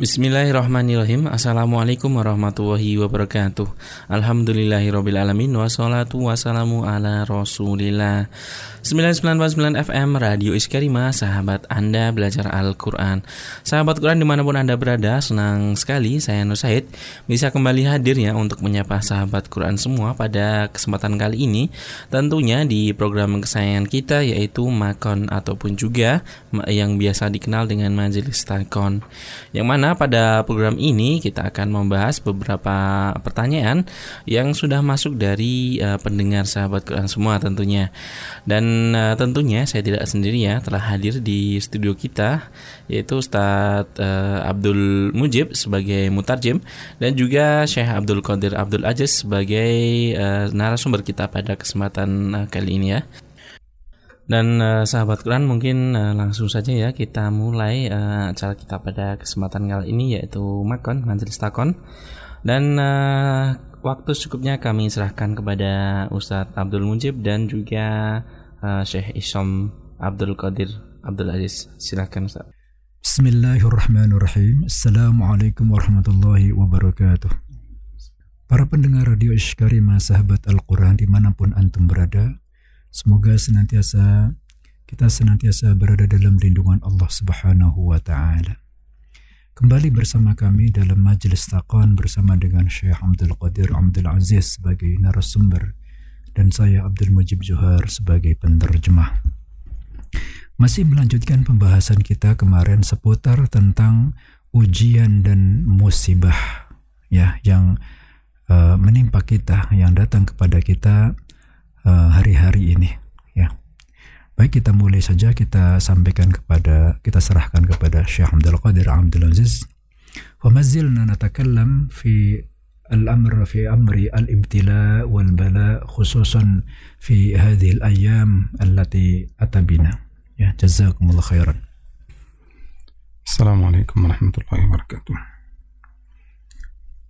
Bismillahirrahmanirrahim. Assalamualaikum warahmatullahi wabarakatuh. Alhamdulillahirrabbilalamin Wassalatu wassalamu ala rasulillah 99.9 FM Radio Iskarima Sahabat Anda belajar Al-Quran. Sahabat Quran di mana pun Anda berada Senang sekali saya Nur Said Bisa kembali hadir ya Untuk menyapa sahabat Quran semua Pada kesempatan kali ini. Tentunya di program kesayangan kita Yaitu Makon Ataupun juga Yang biasa dikenal dengan Majelis Takon. Yang mana pada program ini kita akan membahas beberapa pertanyaan yang sudah masuk dari uh, pendengar sahabat Quran semua tentunya. Dan uh, tentunya saya tidak sendiri ya, telah hadir di studio kita yaitu Ustadz uh, Abdul Mujib sebagai mutarjem dan juga Syekh Abdul Qadir Abdul Aziz sebagai uh, narasumber kita pada kesempatan uh, kali ini ya. Dan uh, sahabat Quran mungkin uh, langsung saja ya kita mulai uh, acara kita pada kesempatan kali ini yaitu Makon Majelis Takon. Dan uh, waktu secukupnya kami serahkan kepada Ustadz Abdul Mujib dan juga uh, Syekh Isom Abdul Qadir Abdul Aziz. Silakan Ustaz. Bismillahirrahmanirrahim. Assalamualaikum warahmatullahi wabarakatuh. Para pendengar radio Ishkarima sahabat Al-Quran di mana pun antum berada, Semoga senantiasa kita senantiasa berada dalam lindungan Allah Subhanahu wa taala. Kembali bersama kami dalam majelis taqwan bersama dengan Syekh Abdul Qadir Abdul Aziz sebagai narasumber dan saya Abdul Mujib Johar sebagai penerjemah. Masih melanjutkan pembahasan kita kemarin seputar tentang ujian dan musibah ya yang uh, menimpa kita yang datang kepada kita Eh, hari-hari uh, ini ya. Baik kita mulai saja kita sampaikan kepada kita serahkan kepada Syekh Abdul Qadir Abdul Aziz. Wa mazilna natakallam fi الأمر في أمر الابتلاء والبلاء خصوصا في هذه الأيام التي أتى بنا. يا جزاكم الله خيرا. السلام عليكم ورحمة الله وبركاته.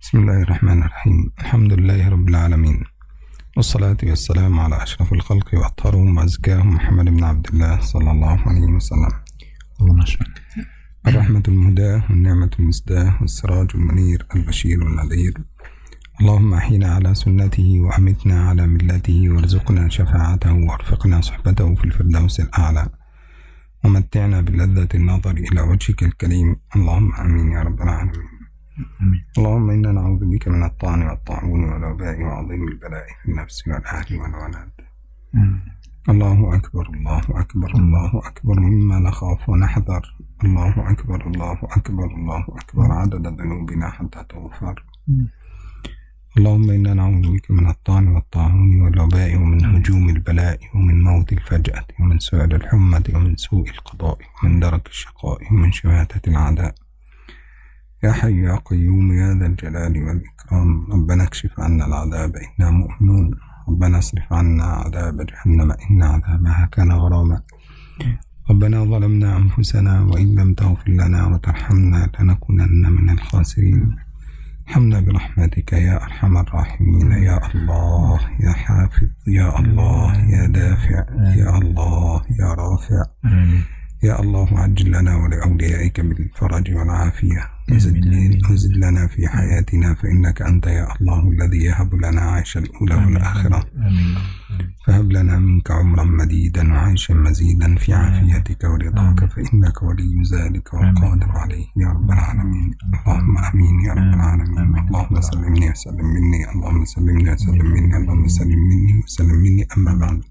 بسم الله الرحمن الرحيم. الحمد لله رب العالمين. والصلاة والسلام على أشرف الخلق وأطهرهم وأزكاهم محمد بن عبد الله صلى الله عليه وسلم. اللهم الرحمة المهداة والنعمة المسداة والسراج المنير البشير النذير اللهم أحينا على سنته وأمتنا على ملته وارزقنا شفاعته وأرفقنا صحبته في الفردوس الأعلى. ومتعنا بلذة النظر إلى وجهك الكريم. اللهم آمين يا رب العالمين. اللهم إنا نعوذ بك من الطعن والطاعون والوباء وعظيم البلاء في النفس والأهل والولد. الله أكبر الله أكبر الله أكبر مما نخاف ونحذر. الله أكبر الله أكبر الله أكبر. عدد ذنوبنا حتى تغفر اللهم إنا نعوذ بك من الطعن والطاعون والوباء ومن هجوم البلاء ومن موت الفجأة ومن سؤال الحمة ومن سوء القضاء ومن درك الشقاء ومن شماتة العداء يا حي يا قيوم يا ذا الجلال والإكرام. ربنا اكشف عنا العذاب إنا مؤمنون. ربنا اصرف عنا عذاب جهنم إن عذابها كان غراما. ربنا ظلمنا أنفسنا وإن لم تغفر لنا وترحمنا لنكونن من الخاسرين. ارحمنا برحمتك يا أرحم الراحمين يا الله يا حافظ يا الله يا دافع يا الله يا رافع. يا الله عجل لنا ولأوليائك بالفرج والعافية. وزد لنا في حياتنا فإنك أنت يا الله الذي يهب لنا عيش الأولى والآخرة. فهب لنا منك عمرا مديدا وعيشا مزيدا في عافيتك ورضاك فإنك ولي ذلك والقادر عليه. يا رب العالمين. اللهم آمين يا رب العالمين. اللهم سلمني وسلم مني. اللهم سلمني وسلم مني. اللهم سلم مني وسلم مني. أما بعد.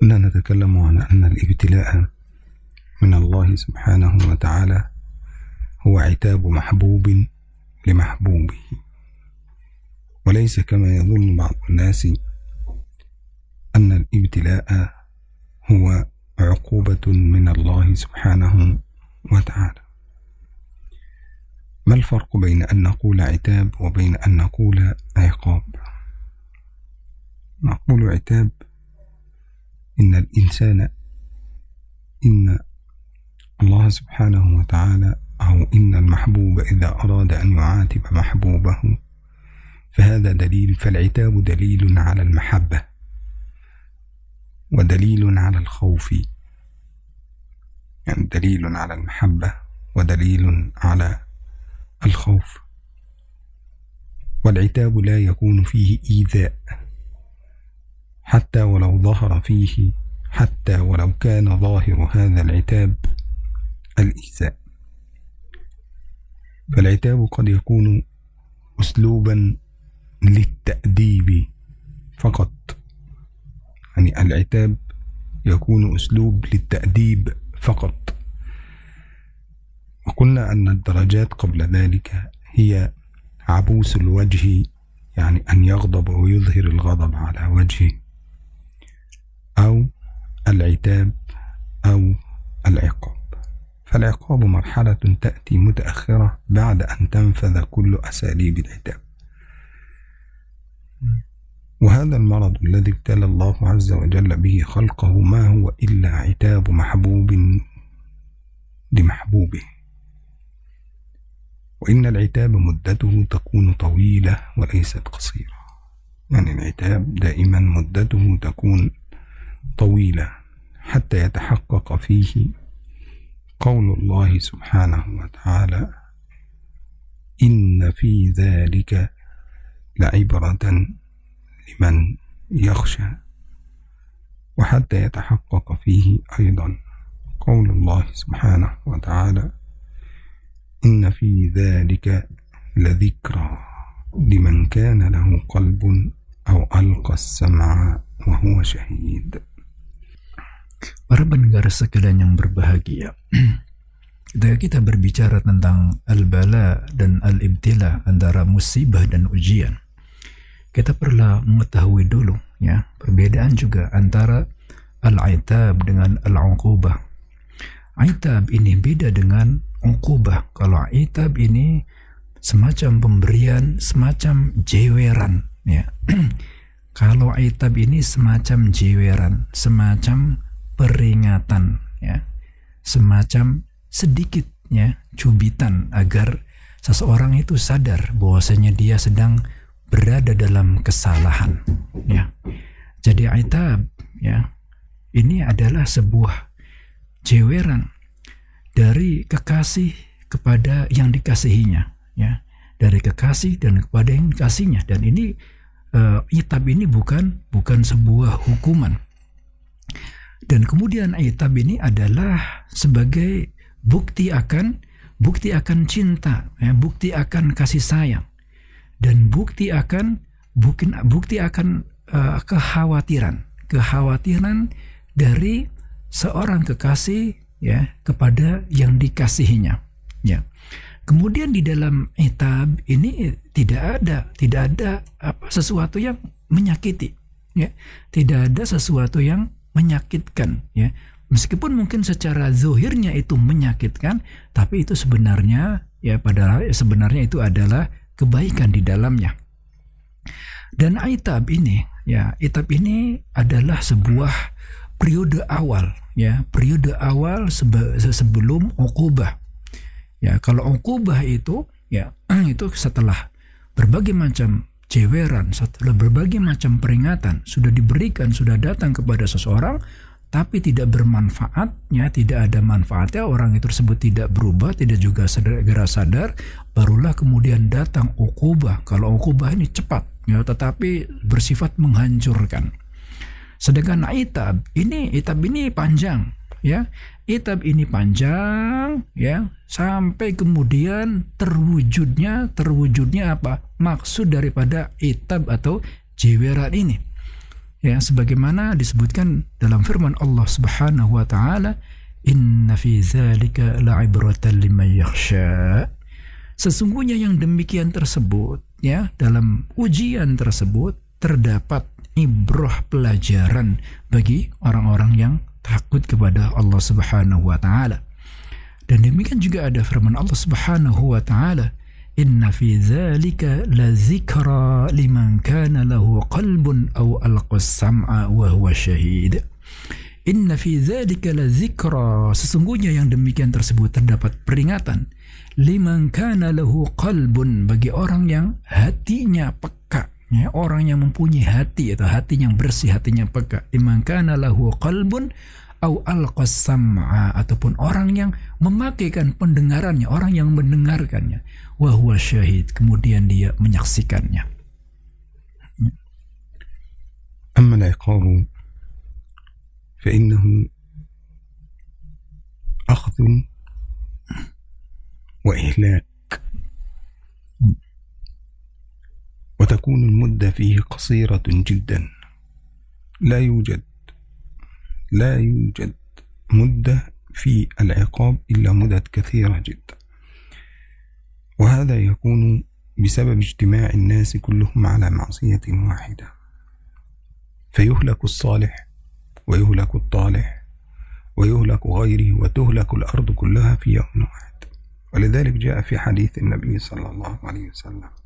كنا نتكلم عن أن الابتلاء من الله سبحانه وتعالى هو عتاب محبوب لمحبوبه. وليس كما يظن بعض الناس أن الابتلاء هو عقوبة من الله سبحانه وتعالى. ما الفرق بين أن نقول عتاب وبين أن نقول عقاب؟ نقول عتاب إن الإنسان إن الله سبحانه وتعالى أو إن المحبوب إذا أراد أن يعاتب محبوبه فهذا دليل فالعتاب دليل على المحبة ودليل على الخوف. يعني دليل على المحبة ودليل على الخوف. والعتاب لا يكون فيه إيذاء. حتى ولو ظهر فيه حتى ولو كان ظاهر هذا العتاب الإيذاء فالعتاب قد يكون أسلوبا للتأديب فقط. يعني العتاب يكون أسلوب للتأديب فقط. وقلنا أن الدرجات قبل ذلك هي عبوس الوجه يعني أن يغضب ويظهر الغضب على وجهه. أو العتاب أو العقاب. فالعقاب مرحلة تأتي متأخرة بعد أن تنفذ كل أساليب العتاب. وهذا المرض الذي ابتلى الله عز وجل به خلقه ما هو إلا عتاب محبوب لمحبوبه. وإن العتاب مدته تكون طويلة وليست قصيرة. يعني العتاب دائما مدته تكون طويلة حتى يتحقق فيه قول الله سبحانه وتعالى إن في ذلك لعبرة لمن يخشى. وحتى يتحقق فيه أيضا قول الله سبحانه وتعالى إن في ذلك لذكرى لمن كان له قلب أو ألقى السمع وهو شهيد. Para pendengar sekalian yang berbahagia, ketika kita berbicara tentang al-bala dan al-ibtila antara musibah dan ujian, kita perlu mengetahui dulu ya perbedaan juga antara al-aitab dengan al-uqubah. Aitab ini beda dengan uqubah. Kalau aitab ini semacam pemberian, semacam jeweran ya. Kalau aitab ini semacam jeweran, semacam peringatan ya. Semacam sedikit ya cubitan agar seseorang itu sadar bahwasanya dia sedang berada dalam kesalahan ya. Jadi aitab ya ini adalah sebuah jeweran dari kekasih kepada yang dikasihinya ya. Dari kekasih dan kepada yang dikasihnya dan ini uh, itab ini bukan bukan sebuah hukuman dan kemudian itab ini adalah sebagai bukti akan bukti akan cinta ya, bukti akan kasih sayang. Dan bukti akan bukti, bukti akan uh, kekhawatiran. Kekhawatiran dari seorang kekasih ya kepada yang dikasihinya ya. Kemudian di dalam itab ini tidak ada tidak ada apa sesuatu yang menyakiti ya. Tidak ada sesuatu yang menyakitkan ya meskipun mungkin secara zohirnya itu menyakitkan tapi itu sebenarnya ya padahal sebenarnya itu adalah kebaikan di dalamnya. Dan itab ini, ya, itab ini adalah sebuah periode awal, ya, periode awal sebe sebelum ukubah. Ya, kalau ukubah itu, ya, itu setelah berbagai macam ceweran, setelah berbagai macam peringatan sudah diberikan, sudah datang kepada seseorang, tapi tidak bermanfaat, ya tidak ada manfaatnya orang itu tersebut tidak berubah, tidak juga segera sadar, barulah kemudian datang ukubah. Kalau ukubah ini cepat, ya tetapi bersifat menghancurkan. Sedangkan itab ini itab ini panjang, ya itab ini panjang, ya. Sampai kemudian terwujudnya terwujudnya apa? Maksud daripada itab atau jeweran ini. Ya sebagaimana disebutkan dalam firman Allah Subhanahu wa taala inna fi dzalika la'ibratan liman yakhsha. Sesungguhnya yang demikian tersebut ya dalam ujian tersebut terdapat ibrah pelajaran bagi orang-orang yang takut kepada Allah Subhanahu wa taala. Dan demikian juga ada firman Allah Subhanahu wa taala Inna fi dzalika la zikra liman kana lahu qalbun aw alqa sam'a wa huwa syahid. Inna fi dzalika la zikra. Sesungguhnya yang demikian tersebut terdapat peringatan. Liman kana lahu qalbun. Bagi orang yang hatinya peka Ya, orang yang mempunyai hati atau hati yang bersih, hatinya peka. Imankana lahu qalbun au alqas ataupun orang yang memakaikan pendengarannya, orang yang mendengarkannya. Wa huwa syahid, kemudian dia menyaksikannya. Amma al-iqabu fa innahu akhdhu wa ihlal وتكون المدة فيه قصيرة جدا. لا يوجد لا يوجد مدة في العقاب إلا مدد كثيرة جدا. وهذا يكون بسبب اجتماع الناس كلهم على معصية واحدة. فيهلك الصالح ويهلك الطالح ويهلك غيره وتهلك الأرض كلها في يوم واحد. ولذلك جاء في حديث النبي صلى الله عليه وسلم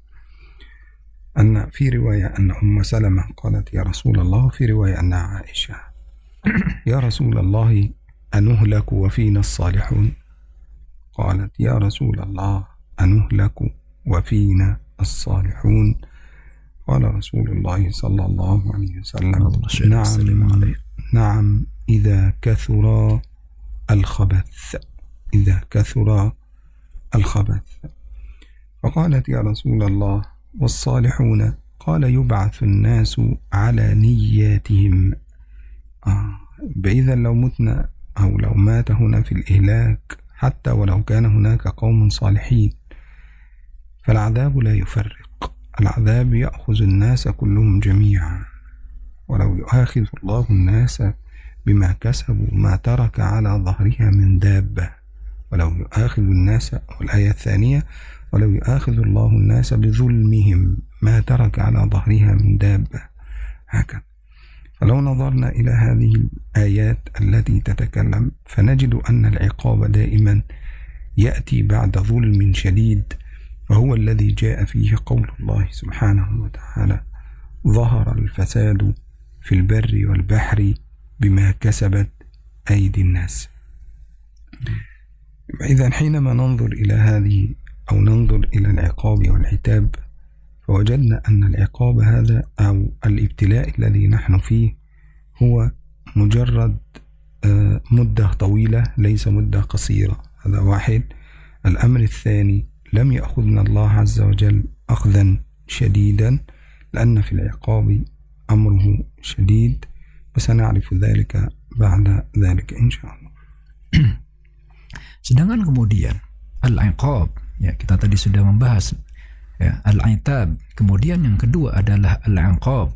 أن في رواية أن أم سلمة قالت يا رسول الله. في رواية أن عائشة يا رسول الله أنهلك وفينا الصالحون؟ قالت يا رسول الله أنهلك وفينا الصالحون؟ قال رسول الله صلى الله عليه وسلم نعم نعم إذا كثر الخبث إذا كثر الخبث. فقالت يا رسول الله والصالحون. قال يبعث الناس على نياتهم. آه فإذا لو متنا أو لو مات هنا في الإهلاك حتى ولو كان هناك قوم صالحين فالعذاب لا يفرق. العذاب يأخذ الناس كلهم جميعا. ولو يؤاخذ الله الناس بما كسبوا ما ترك على ظهرها من دابة. ولو يؤاخذ الناس والآية الثانية ولو يؤاخذ الله الناس بظلمهم ما ترك على ظهرها من دابة. هكذا. فلو نظرنا إلى هذه الآيات التي تتكلم فنجد أن العقاب دائما يأتي بعد ظلم شديد وهو الذي جاء فيه قول الله سبحانه وتعالى ظهر الفساد في البر والبحر بما كسبت أيدي الناس. إذا حينما ننظر إلى هذه أو ننظر إلى العقاب والعتاب فوجدنا أن العقاب هذا أو الابتلاء الذي نحن فيه هو مجرد مدة طويلة ليس مدة قصيرة. هذا واحد. الأمر الثاني لم يأخذنا الله عز وجل أخذا شديدا لأن في العقاب أمره شديد وسنعرف ذلك بعد ذلك إن شاء الله. Sedangkan kemudian al-iqab ya kita tadi sudah membahas ya al-itab. Kemudian yang kedua adalah al-iqab.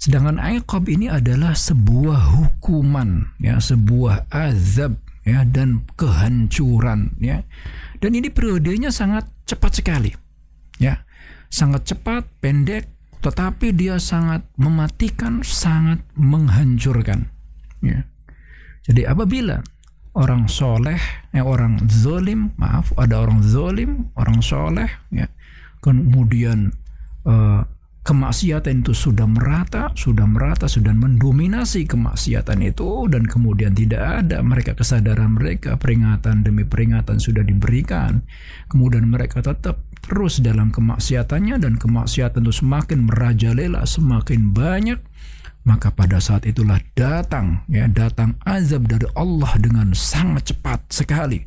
Sedangkan iqab ini adalah sebuah hukuman ya, sebuah azab ya dan kehancuran ya. Dan ini periodenya sangat cepat sekali. Ya. Sangat cepat, pendek, tetapi dia sangat mematikan, sangat menghancurkan. Ya. Jadi apabila orang soleh, eh, orang zolim, maaf, ada orang zolim, orang soleh, ya, kemudian uh, kemaksiatan itu sudah merata, sudah merata, sudah mendominasi kemaksiatan itu dan kemudian tidak ada mereka kesadaran mereka peringatan demi peringatan sudah diberikan. Kemudian mereka tetap terus dalam kemaksiatannya dan kemaksiatan itu semakin merajalela, semakin banyak maka pada saat itulah datang ya datang azab dari Allah dengan sangat cepat sekali.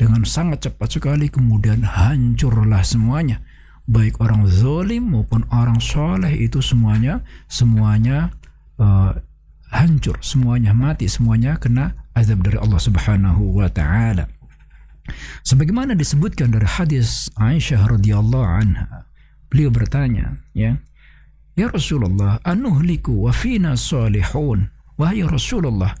Dengan sangat cepat sekali kemudian hancurlah semuanya. Baik orang zolim maupun orang soleh itu semuanya semuanya uh, hancur semuanya mati semuanya kena azab dari Allah Subhanahu wa taala. Sebagaimana disebutkan dari hadis Aisyah radhiyallahu anha beliau bertanya ya Ya Rasulullah, anuhliku wa fina salihun. Wahai Rasulullah,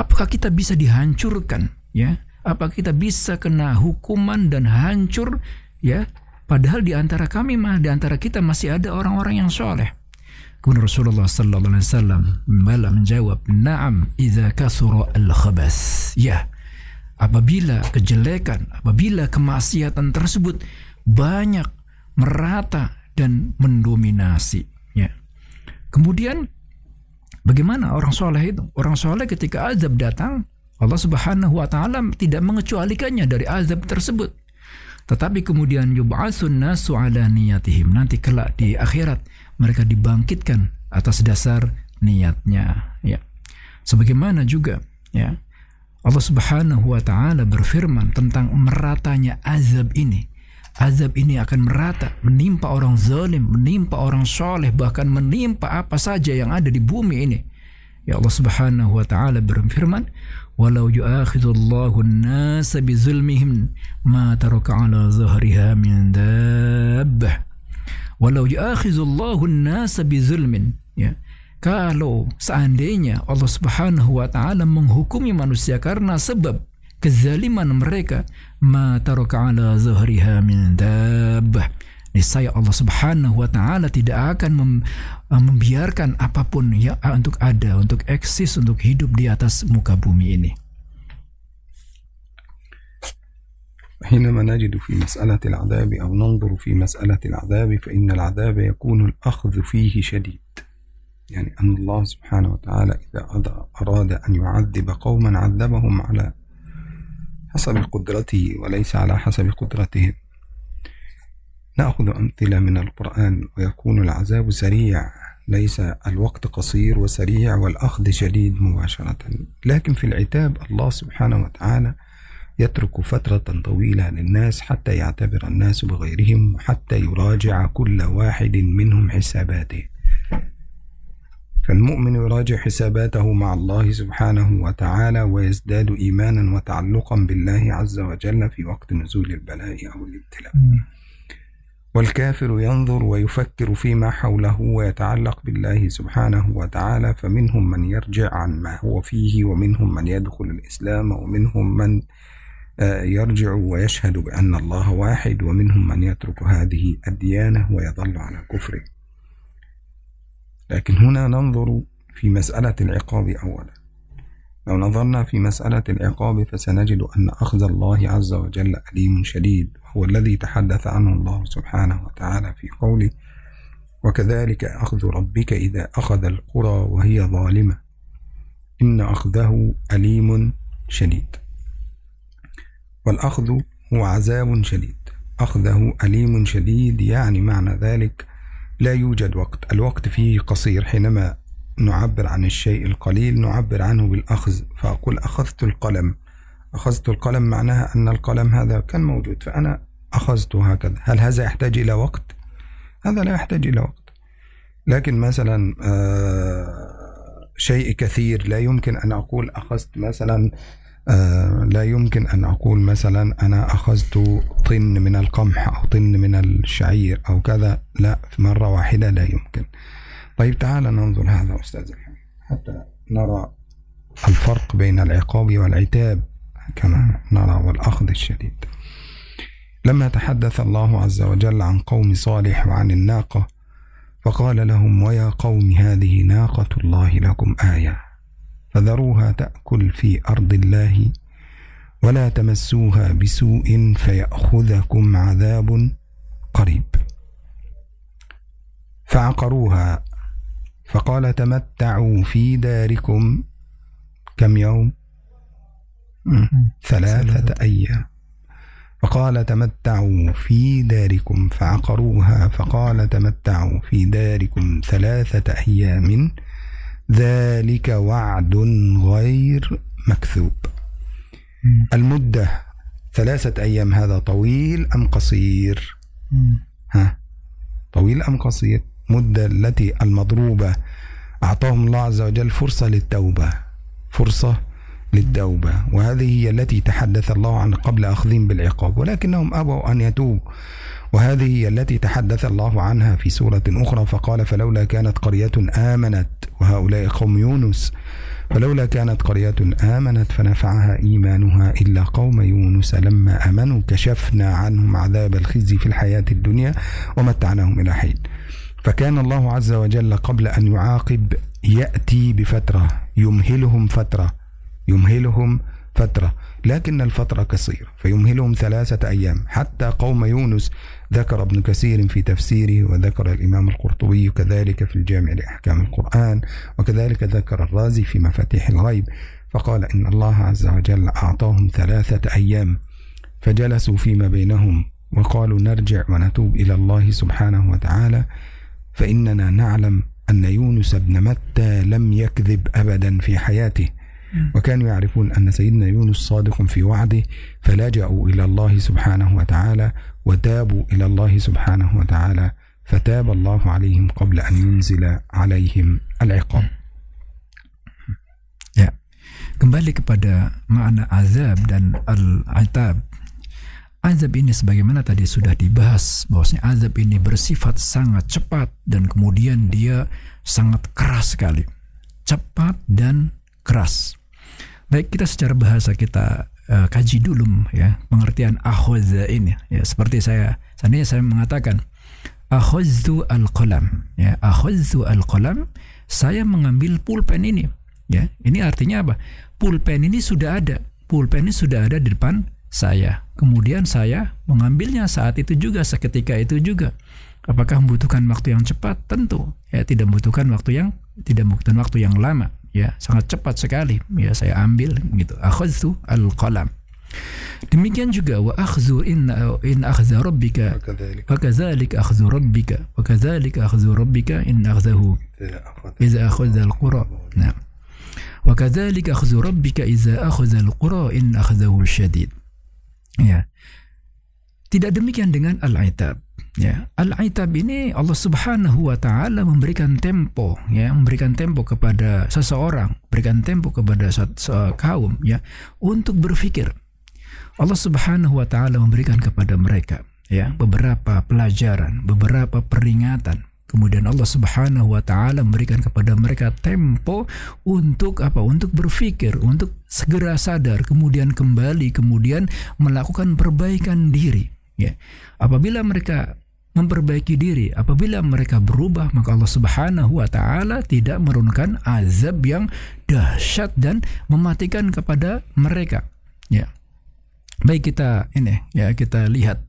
apakah kita bisa dihancurkan? Ya, apa kita bisa kena hukuman dan hancur? Ya, padahal di antara kami mah, di antara kita masih ada orang-orang yang soleh. Kemudian Rasulullah sallallahu alaihi wasallam malah menjawab, "Na'am, idza kasura al-khabas." Ya, apabila kejelekan, apabila kemaksiatan tersebut banyak merata dan mendominasi. Kemudian bagaimana orang soleh itu? Orang soleh ketika azab datang, Allah Subhanahu wa taala tidak mengecualikannya dari azab tersebut. Tetapi kemudian yub'atsun nasu ala niyatihim. Nanti kelak di akhirat mereka dibangkitkan atas dasar niatnya, ya. Sebagaimana juga Ya. Allah Subhanahu wa taala berfirman tentang meratanya azab ini. Azab ini akan merata, menimpa orang zalim, menimpa orang soleh, bahkan menimpa apa saja yang ada di bumi ini. Ya Allah Subhanahu wa taala berfirman, "Walau yu'akhidullahu an-nasa bizulmihim ma taraka 'ala zahriha min dabbah." Walau yu'akhidullahu an-nasa bizulmin, ya. Kalau seandainya Allah Subhanahu wa taala menghukumi manusia karena sebab kezaliman mereka, ma taraka ala zahriha min dabbah. Niscaya Allah Subhanahu wa taala tidak akan mem, uh, membiarkan apapun ya untuk ada, untuk eksis, untuk hidup di atas muka bumi ini. حينما نجد في مسألة العذاب أو ننظر في مسألة العذاب فإن العذاب يكون الأخذ فيه شديد يعني أن الله سبحانه وتعالى إذا أراد أن يعذب قوما عذبهم على حسب قدرته وليس على حسب قدرتهم نأخذ أمثلة من القرآن ويكون العذاب سريع ليس الوقت قصير وسريع والأخذ شديد مباشرة. لكن في العتاب الله سبحانه وتعالى يترك فترة طويلة للناس حتى يعتبر الناس بغيرهم وحتى يراجع كل واحد منهم حساباته. فالمؤمن يراجع حساباته مع الله سبحانه وتعالى ويزداد إيمانا وتعلقا بالله عز وجل في وقت نزول البلاء أو الابتلاء. والكافر ينظر ويفكر فيما حوله ويتعلق بالله سبحانه وتعالى فمنهم من يرجع عن ما هو فيه ومنهم من يدخل الإسلام ومنهم من يرجع ويشهد بأن الله واحد ومنهم من يترك هذه الديانة ويظل على كفره. لكن هنا ننظر في مسألة العقاب أولا. لو نظرنا في مسألة العقاب فسنجد أن أخذ الله عز وجل أليم شديد وهو الذي تحدث عنه الله سبحانه وتعالى في قوله وكذلك أخذ ربك إذا أخذ القرى وهي ظالمة إن أخذه أليم شديد. والأخذ هو عذاب شديد. أخذه أليم شديد يعني معنى ذلك لا يوجد وقت. الوقت فيه قصير. حينما نعبر عن الشيء القليل نعبر عنه بالأخذ. فأقول أخذت القلم. أخذت القلم معناها أن القلم هذا كان موجود فأنا أخذته هكذا. هل هذا يحتاج إلى وقت؟ هذا لا يحتاج إلى وقت. لكن مثلا شيء كثير لا يمكن أن أقول أخذت مثلا لا يمكن أن أقول مثلا أنا أخذت طن من القمح أو طن من الشعير أو كذا لا في مرة واحدة لا يمكن. طيب تعال ننظر هذا أستاذ حتى نرى الفرق بين العقاب والعتاب كما نرى والأخذ الشديد. لما تحدث الله عز وجل عن قوم صالح وعن الناقة فقال لهم ويا قوم هذه ناقة الله لكم آية. فذروها تأكل في أرض الله ولا تمسوها بسوء فيأخذكم عذاب قريب. فعقروها فقال تمتعوا في داركم كم يوم؟ ثلاثة. أيام. فقال تمتعوا في داركم فعقروها فقال تمتعوا في داركم ثلاثة أيام ذلك وعد غير مكذوب. المدة ثلاثة أيام هذا طويل أم قصير؟ ها؟ طويل أم قصير؟ مدة التي المضروبة أعطاهم الله عز وجل فرصة للتوبة. فرصة للتوبة. وهذه هي التي تحدث الله عن قبل أخذهم بالعقاب ولكنهم أبوا أن يتوبوا. وهذه هي التي تحدث الله عنها في سورة أخرى فقال فلولا كانت قرية آمنت وهؤلاء قوم يونس فلولا كانت قرية آمنت فنفعها إيمانها إلا قوم يونس. لما آمنوا كشفنا عنهم عذاب الخزي في الحياة الدنيا ومتعناهم إلى حين. فكان الله عز وجل قبل أن يعاقب يأتي بفترة يمهلهم فترة يمهلهم فترة لكن الفترة قصيرة فيمهلهم ثلاثة أيام. حتى قوم يونس ذكر ابن كثير في تفسيره وذكر الإمام القرطبي كذلك في الجامع لأحكام القرآن وكذلك ذكر الرازي في مفاتيح الغيب فقال إن الله عز وجل أعطاهم ثلاثة أيام فجلسوا فيما بينهم وقالوا نرجع ونتوب إلى الله سبحانه وتعالى فإننا نعلم أن يونس بن متى لم يكذب أبدا في حياته. وكانوا يعرفون أن سيدنا يونس صادق في وعده فلجأوا إلى الله سبحانه وتعالى وتابوا إلى الله سبحانه وتعالى فتاب الله عليهم قبل أن ينزل عليهم العقاب Ya. Kembali kepada makna azab dan al-itab. Azab ini sebagaimana tadi sudah dibahas bahwasanya azab ini bersifat sangat cepat dan kemudian dia sangat keras sekali. Cepat dan keras. Baik kita secara bahasa kita uh, kaji dulu ya pengertian akhadza ini. Ya seperti saya seandainya saya mengatakan akhadzu al-qalam. Ya akhadzu al-qalam saya mengambil pulpen ini. Ya ini artinya apa? Pulpen ini sudah ada. Pulpen ini sudah ada di depan saya. Kemudian saya mengambilnya saat itu juga seketika itu juga. Apakah membutuhkan waktu yang cepat? Tentu. Ya tidak membutuhkan waktu yang tidak membutuhkan waktu yang lama ya sangat cepat sekali. Ya saya ambil gitu. Akhadzu al-qalam. Demikian juga wa akhzu in in akhza rabbika wa kadzalika akhzu rabbika wa kadzalika akhzu rabbika in akhzahu idza akhadha. al-qura. Nah. Wa kadzalika akhzu rabbika idza akhadha al-qura in akhzahu syadid ya. Tidak demikian dengan al-itab Ya, al-itab ini Allah Subhanahu wa taala memberikan tempo ya, memberikan tempo kepada seseorang, berikan tempo kepada kaum ya untuk berpikir. Allah Subhanahu wa taala memberikan kepada mereka ya beberapa pelajaran, beberapa peringatan. Kemudian Allah Subhanahu wa taala memberikan kepada mereka tempo untuk apa? Untuk berpikir, untuk segera sadar, kemudian kembali, kemudian melakukan perbaikan diri. Ya. Apabila mereka memperbaiki diri. Apabila mereka berubah, maka Allah Subhanahu wa taala tidak menurunkan azab yang dahsyat dan mematikan kepada mereka. Ya. Baik kita ini ya kita lihat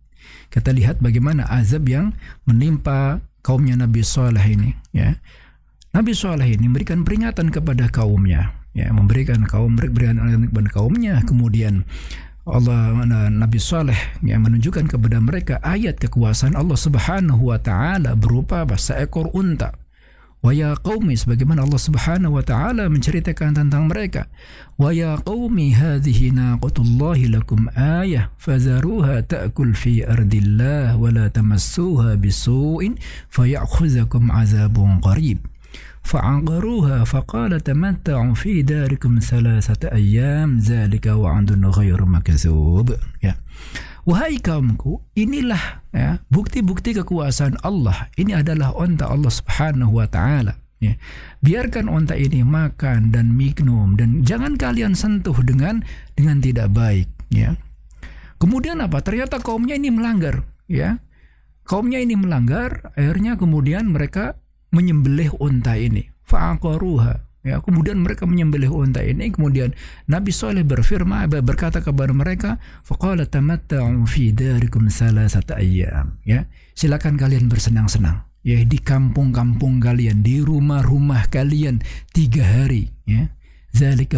kita lihat bagaimana azab yang menimpa kaumnya Nabi Saleh ini ya. Nabi Saleh ini memberikan peringatan kepada kaumnya ya memberikan kaum berikan kepada kaumnya kemudian Allah Nabi Saleh yang menunjukkan kepada mereka ayat kekuasaan Allah Subhanahu wa taala berupa seekor unta. Wa ya qaumi sebagaimana Allah Subhanahu wa taala menceritakan tentang mereka. Wa ya qaumi hadhihi naqatullahi lakum ayah fazaruha ta'kul fi ardillah wa la tamassuha bisu'in fayakhudhukum 'adzabun qarib. فعقروها فقال تمتعوا في داركم ثلاثة أيام ذلك وعد غير مكذوب ya Wahai kaumku, inilah ya bukti-bukti kekuasaan Allah. Ini adalah onta Allah Subhanahu wa taala. Ya. Biarkan onta ini makan dan minum dan jangan kalian sentuh dengan dengan tidak baik, ya. Kemudian apa? Ternyata kaumnya ini melanggar, ya. Kaumnya ini melanggar, akhirnya kemudian mereka menyembelih unta ini. Fa'aqaruha. Ya, kemudian mereka menyembelih unta ini. Kemudian Nabi Soleh berfirman berkata kepada mereka, "Faqala tamatta'u fi darikum salasata ayyam." Ya, silakan kalian bersenang-senang. Ya, di kampung-kampung kalian, di rumah-rumah kalian tiga hari. Ya, Zalika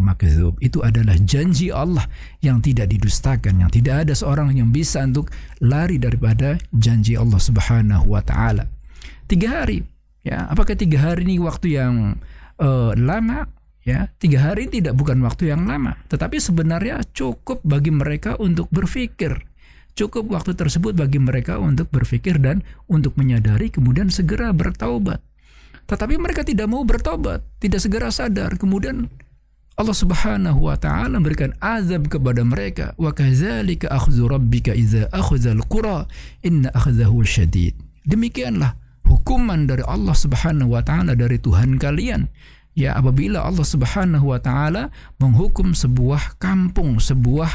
makdzub. Itu adalah janji Allah yang tidak didustakan, yang tidak ada seorang yang bisa untuk lari daripada janji Allah Subhanahu wa taala tiga hari. Ya, apakah tiga hari ini waktu yang uh, lama? Ya, tiga hari tidak bukan waktu yang lama, tetapi sebenarnya cukup bagi mereka untuk berpikir. Cukup waktu tersebut bagi mereka untuk berpikir dan untuk menyadari kemudian segera bertaubat. Tetapi mereka tidak mau bertobat, tidak segera sadar. Kemudian Allah Subhanahu wa taala memberikan azab kepada mereka. Wa kadzalika akhdhu rabbika idza akhadha al-qura inna akhdahu syadid. Demikianlah hukuman dari Allah Subhanahu wa taala dari Tuhan kalian. Ya apabila Allah Subhanahu wa taala menghukum sebuah kampung, sebuah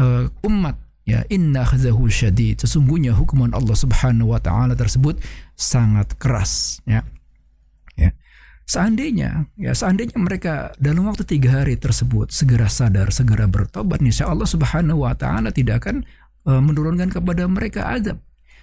uh, umat ya inna khazahu syadid. Sesungguhnya hukuman Allah Subhanahu wa taala tersebut sangat keras ya. Ya. Seandainya ya seandainya mereka dalam waktu tiga hari tersebut segera sadar segera bertobat insya Allah Subhanahu wa taala tidak akan uh, menurunkan kepada mereka azab.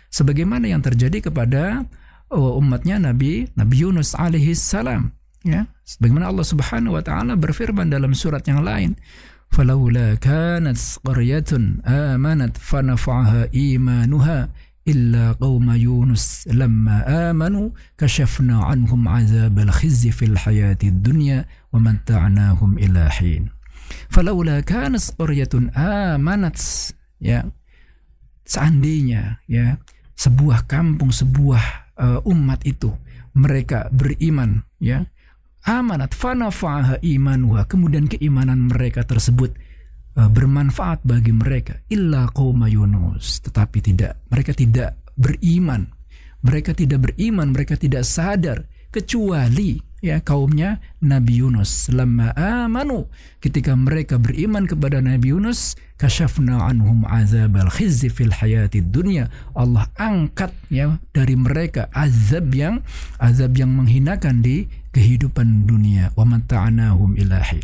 Sebagaimana yang terjadi kepada Oh, umatnya Nabi Nabi Yunus alaihi salam. Ya sebagaimana Allah Subhanahu wa taala berfirman dalam surat yang lain falaula kanat qaryatun amanat fanafa'aha imanuha illa qauma yunus lamma amanu kashafna anhum azabal khizyi fil hayatid dunya wa matta'nahum ila hin. Falaula kanat qaryatun amanat ya seandainya ya sebuah kampung sebuah uh, umat itu. Mereka beriman ya. Amanat fanafa'aha imanuha. Kemudian keimanan mereka tersebut uh, bermanfaat bagi mereka. Illa qauma Yunus. Tetapi tidak mereka tidak beriman. Mereka tidak beriman mereka tidak sadar. Kecuali ya kaumnya Nabi Yunus. Lama amanu. Ketika mereka beriman kepada Nabi Yunus kasyafna anhum azab al khizzi fil hayati dunya Allah angkat ya dari mereka azab yang azab yang menghinakan di kehidupan dunia. Wa mata'nahum ilahi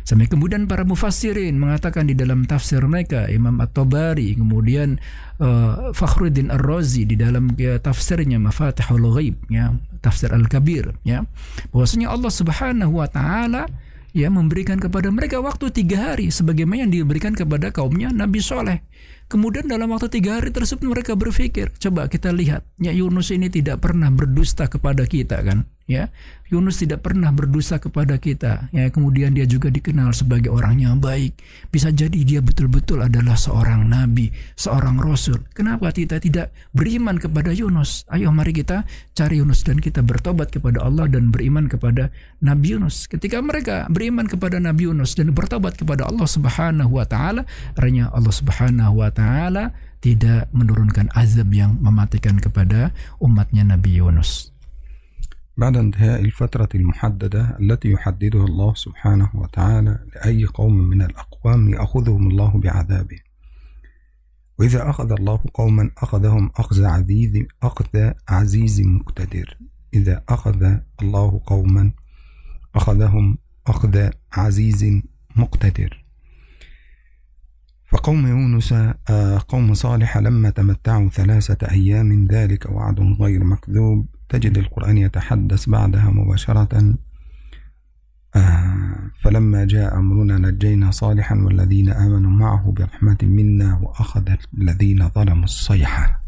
Sampai kemudian para mufassirin mengatakan di dalam tafsir mereka Imam At-Tabari kemudian uh, Fakhruddin Ar-Razi di dalam ya, tafsirnya Mafatihul Ghaib ya tafsir Al-Kabir ya. Bahwasanya Allah Subhanahu wa taala ya memberikan kepada mereka waktu tiga hari sebagaimana yang diberikan kepada kaumnya Nabi Soleh. Kemudian dalam waktu tiga hari tersebut mereka berpikir, coba kita lihat, ya Yunus ini tidak pernah berdusta kepada kita kan, ya Yunus tidak pernah berdosa kepada kita. Ya kemudian dia juga dikenal sebagai orang yang baik. Bisa jadi dia betul-betul adalah seorang nabi seorang rasul. Kenapa kita tidak beriman kepada Yunus? Ayo mari kita cari Yunus dan kita bertobat kepada Allah dan beriman kepada Nabi Yunus. Ketika mereka beriman kepada Nabi Yunus dan bertobat kepada Allah Subhanahu wa taala artinya Allah Subhanahu wa taala tidak menurunkan azab yang mematikan kepada umatnya Nabi Yunus بعد انتهاء الفترة المحددة التي يحددها الله سبحانه وتعالى لأي قوم من الأقوام يأخذهم الله بعذابه. وإذا أخذ الله قوما أخذهم أخذ عزيز أخذ عزيز مقتدر. إذا أخذ الله قوما أخذهم أخذ عزيز مقتدر. فقوم يونس آه، قوم صالح لما تمتعوا ثلاثة أيام ذلك وعد غير مكذوب. تجد القرآن يتحدث بعدها مباشرة. آه، فلما جاء أمرنا نجينا صالحا والذين آمنوا معه برحمة منا وأخذ الذين ظلموا الصيحة.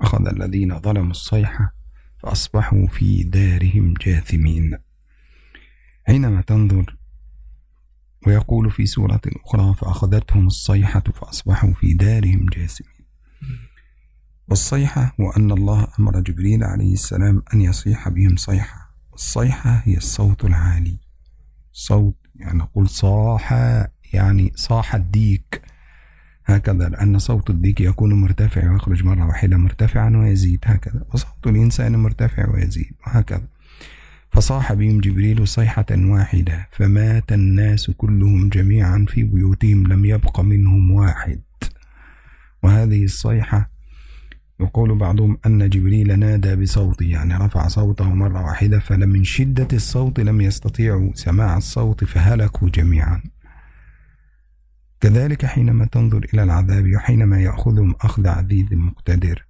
أخذ الذين ظلموا الصيحة فأصبحوا في دارهم جاثمين. حينما تنظر ويقول في سورة أخرى فأخذتهم الصيحة فأصبحوا في دارهم جاثمين. والصيحة هو أن الله أمر جبريل عليه السلام أن يصيح بهم صيحة. الصيحة هي الصوت العالي. صوت يعني نقول صاح يعني صاح الديك. هكذا لأن صوت الديك يكون مرتفع ويخرج مرة واحدة مرتفعا ويزيد. هكذا وصوت الإنسان مرتفع ويزيد وهكذا. فصاح بهم جبريل صيحة واحدة. فمات الناس كلهم جميعا في بيوتهم لم يبق منهم واحد. وهذه الصيحة يقول بعضهم أن جبريل نادى بصوته يعني رفع صوته مرة واحدة فلم من شدة الصوت لم يستطيعوا سماع الصوت فهلكوا جميعا. كذلك حينما تنظر إلى العذاب وحينما يأخذهم أخذ عزيز مقتدر.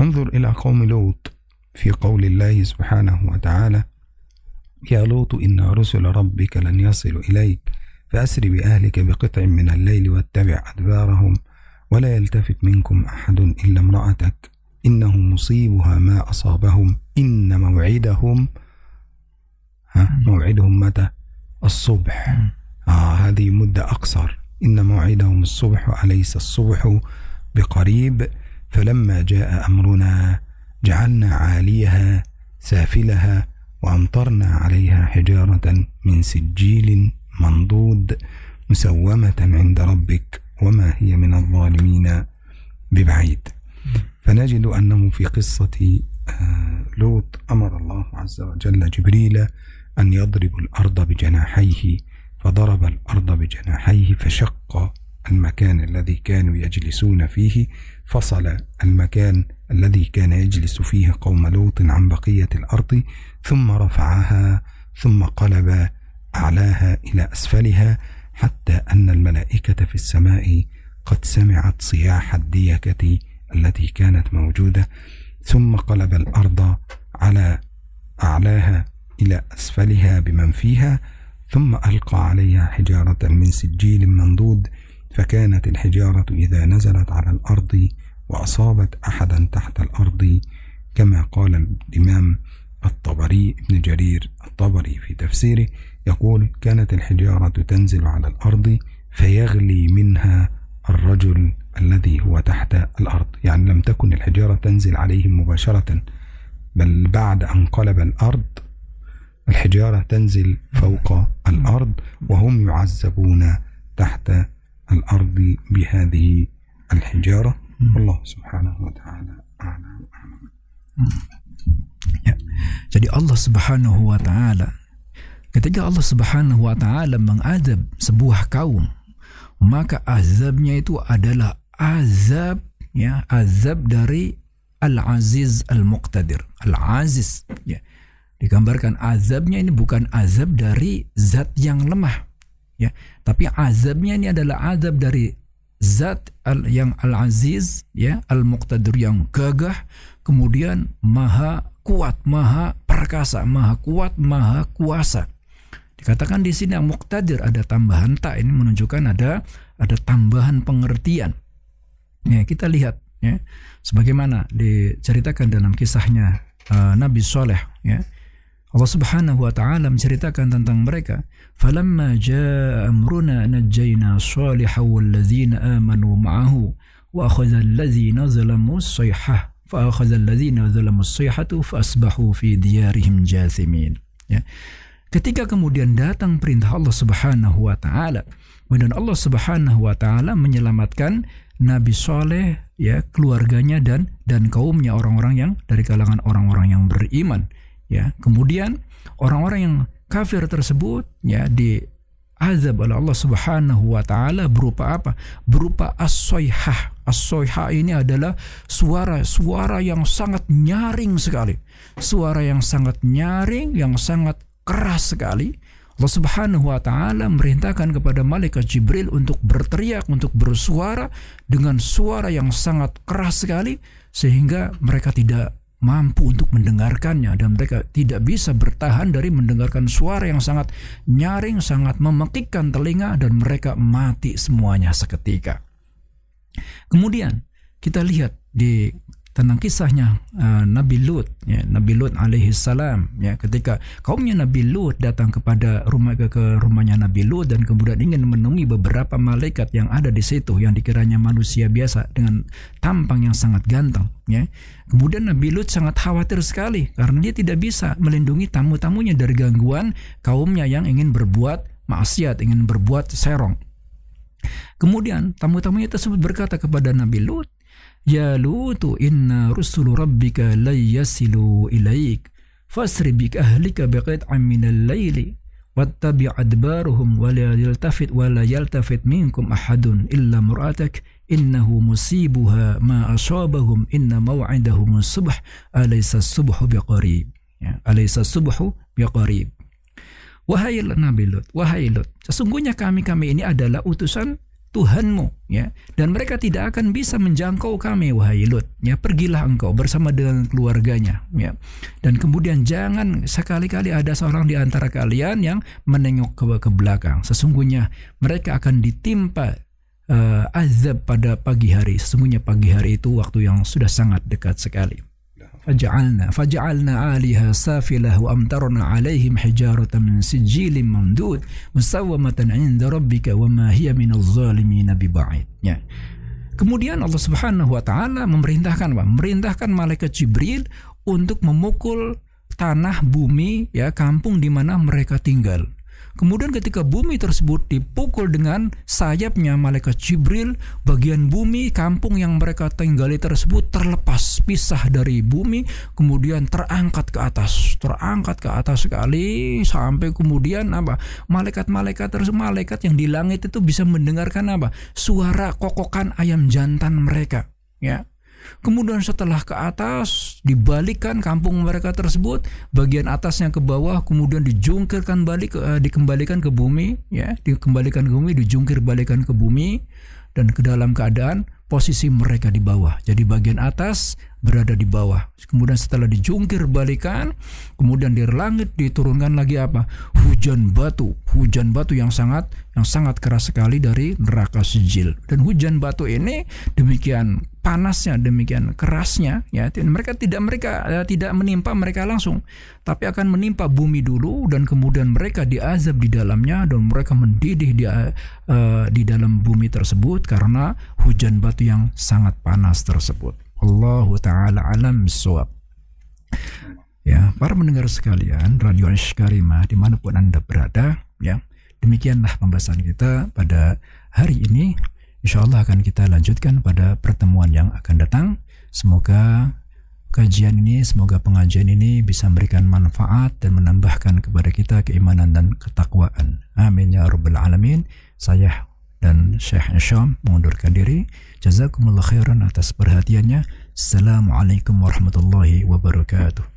انظر إلى قوم لوط في قول الله سبحانه وتعالى يا لوط إن رسل ربك لن يصلوا إليك فأسر بأهلك بقطع من الليل واتبع أدبارهم. ولا يلتفت منكم أحد إلا امرأتك. إنه مصيبها ما أصابهم. إن موعدهم ها موعدهم متى؟ الصبح. آه هذه مدة أقصر. إن موعدهم الصبح أليس الصبح بقريب؟ فلما جاء أمرنا جعلنا عاليها سافلها وأمطرنا عليها حجارة من سجيل منضود مسومة عند ربك. وما هي من الظالمين ببعيد. فنجد أنه في قصة آه، لوط أمر الله عز وجل جبريل أن يضرب الأرض بجناحيه فضرب الأرض بجناحيه فشق المكان الذي كانوا يجلسون فيه فصل المكان الذي كان يجلس فيه قوم لوط عن بقية الأرض ثم رفعها ثم قلب أعلاها إلى أسفلها حتى أن الملائكة في السماء قد سمعت صياح الديكة التي كانت موجودة ثم قلب الأرض على أعلاها إلى أسفلها بمن فيها ثم ألقى عليها حجارة من سجيل منضود فكانت الحجارة إذا نزلت على الأرض وأصابت أحدا تحت الأرض كما قال الإمام الطبري ابن جرير الطبري في تفسيره يقول كانت الحجارة تنزل على الأرض فيغلي منها الرجل الذي هو تحت الأرض. يعني لم تكن الحجارة تنزل عليهم مباشرة بل بعد أن قلب الأرض الحجارة تنزل فوق الأرض وهم يعذبون تحت الأرض بهذه الحجارة. والله سبحانه وتعالى أعلم. Ya. Jadi Allah Subhanahu wa taala ketika Allah Subhanahu wa taala mengadab sebuah kaum maka azabnya itu adalah azab ya azab dari Al-Aziz Al-Muqtadir. Al-Aziz ya. Digambarkan azabnya ini bukan azab dari zat yang lemah ya. Tapi azabnya ini adalah azab dari zat al yang al-aziz ya al-muqtadir yang gagah kemudian maha kuat maha perkasa maha kuat maha kuasa dikatakan di sini yang muqtadir ada tambahan tak ini menunjukkan ada ada tambahan pengertian. Ya kita lihat ya sebagaimana diceritakan dalam kisahnya uh, Nabi Soleh ya. Allah Subhanahu wa taala menceritakan tentang mereka falamma jaa amruna najjayna salihan walladzina amanu ma'ahu wa akhadha alladzina zalamu as-sayhah fa akhadha alladzina zalamu as-sayhatu fa asbahu fi diyarihim ya ketika kemudian datang perintah Allah Subhanahu wa taala kemudian Allah Subhanahu wa taala menyelamatkan Nabi Soleh ya keluarganya dan dan kaumnya orang-orang yang dari kalangan orang-orang yang beriman ya kemudian orang-orang yang kafir tersebut ya di azab oleh Allah Subhanahu wa taala berupa apa? Berupa as-soihah. As-soihah ini adalah suara-suara yang sangat nyaring sekali. Suara yang sangat nyaring, yang sangat keras sekali. Allah Subhanahu wa taala merintahkan kepada malaikat Jibril untuk berteriak, untuk bersuara dengan suara yang sangat keras sekali sehingga mereka tidak mampu untuk mendengarkannya dan mereka tidak bisa bertahan dari mendengarkan suara yang sangat nyaring, sangat memekikkan telinga dan mereka mati semuanya seketika. Kemudian kita lihat di tentang kisahnya uh, Nabi Lut ya Nabi Lut alaihi salam ya ketika kaumnya Nabi Lut datang kepada rumah ke, ke rumahnya Nabi Lut dan kemudian ingin menemui beberapa malaikat yang ada di situ yang dikiranya manusia biasa dengan tampang yang sangat ganteng ya. Kemudian Nabi Lut sangat khawatir sekali karena dia tidak bisa melindungi tamu-tamunya dari gangguan kaumnya yang ingin berbuat maksiat ingin berbuat serong. Kemudian tamu-tamunya tersebut berkata kepada Nabi Lut, يا لوط إن رسل ربك لن يصلوا إليك. فاسر بك أهلك بقطع من الليل واتبع أدبارهم ولا يلتفت ولا يلتفت منكم أحد إلا امرأتك. إنه مصيبها ما أصابهم إن موعدهم الصبح. أليس الصبح بقريب؟ أليس الصبح بقريب؟ Wahai Nabi Lut, wahai Lut, sesungguhnya kami-kami ini adalah utusan Tuhanmu ya. Dan mereka tidak akan bisa menjangkau kami wahai Lut ya. Pergilah engkau bersama dengan keluarganya ya. Dan kemudian jangan sekali-kali ada seorang di antara kalian yang menengok ke, ke belakang. Sesungguhnya mereka akan ditimpa uh, azab pada pagi hari. Sesungguhnya pagi hari itu waktu yang sudah sangat dekat sekali فجعلنا فجعلنا عاليها سافلة وأمطرنا عليهم حجارة من سجيل ممدود مسومة عند ربك وما هي من الظالمين ببعيد ya. Kemudian Allah Subhanahu wa taala memerintahkan apa? Memerintahkan malaikat Jibril untuk memukul tanah bumi ya kampung di mana mereka tinggal. Kemudian ketika bumi tersebut dipukul dengan sayapnya malaikat Jibril, bagian bumi kampung yang mereka tinggali tersebut terlepas, pisah dari bumi, kemudian terangkat ke atas, terangkat ke atas sekali sampai kemudian apa? Malaikat-malaikat tersebut, malaikat yang di langit itu bisa mendengarkan apa? Suara kokokan ayam jantan mereka, ya. Kemudian setelah ke atas dibalikan kampung mereka tersebut, bagian atasnya ke bawah, kemudian dijungkirkan balik, uh, dikembalikan ke bumi, ya, dikembalikan ke bumi, dijungkir balikan ke bumi, dan ke dalam keadaan posisi mereka di bawah. Jadi bagian atas berada di bawah. Kemudian setelah dijungkir balikan, kemudian di langit diturunkan lagi apa? Hujan batu, hujan batu yang sangat yang sangat keras sekali dari neraka sijil. Dan hujan batu ini demikian panasnya demikian kerasnya ya mereka tidak mereka uh, tidak menimpa mereka langsung tapi akan menimpa bumi dulu dan kemudian mereka diazab di dalamnya dan mereka mendidih di uh, di dalam bumi tersebut karena hujan batu yang sangat panas tersebut Allah taala alam suap Ya, para pendengar sekalian, Radio Karimah di mana pun Anda berada, ya, demikianlah pembahasan kita pada hari ini. Insya Allah akan kita lanjutkan pada pertemuan yang akan datang. Semoga kajian ini, semoga pengajian ini bisa memberikan manfaat dan menambahkan kepada kita keimanan dan ketakwaan. Amin ya rabbal alamin. Saya dan Syekh Isyam mengundurkan diri. Jazakumullah khairan atas perhatiannya. Assalamualaikum warahmatullahi wabarakatuh.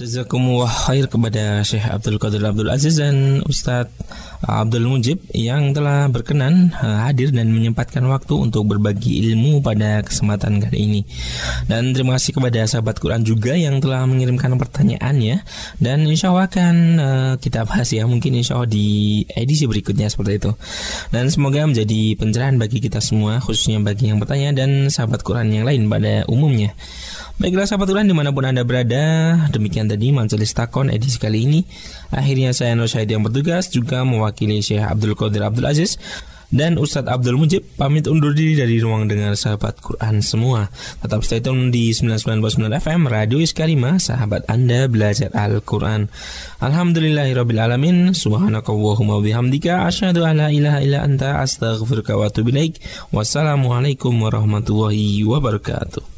Jazakumullah khair kepada Syekh Abdul Qadir Abdul Aziz dan Ustadz Abdul Mujib yang telah berkenan uh, hadir dan menyempatkan waktu untuk berbagi ilmu pada kesempatan kali ini. Dan terima kasih kepada sahabat Quran juga yang telah mengirimkan pertanyaannya dan insya Allah akan uh, kita bahas ya mungkin insya Allah di edisi berikutnya seperti itu. Dan semoga menjadi pencerahan bagi kita semua khususnya bagi yang bertanya dan sahabat Quran yang lain pada umumnya. Baiklah sahabat Tuhan di mana pun Anda berada Demikian tadi Majelis Takon edisi kali ini Akhirnya saya Nur Syahid yang bertugas Juga mewakili Syekh Abdul Qadir Abdul Aziz dan Ustadz Abdul Mujib pamit undur diri dari ruang dengar sahabat Quran semua. Tetap stay tune di 99.9 FM Radio Iskarima, sahabat Anda belajar Al-Quran. Alhamdulillahirrabbilalamin, subhanakallahumma bihamdika, asyhadu an la ilaha illa anta astaghfiruka wa atubu Wassalamualaikum warahmatullahi wabarakatuh.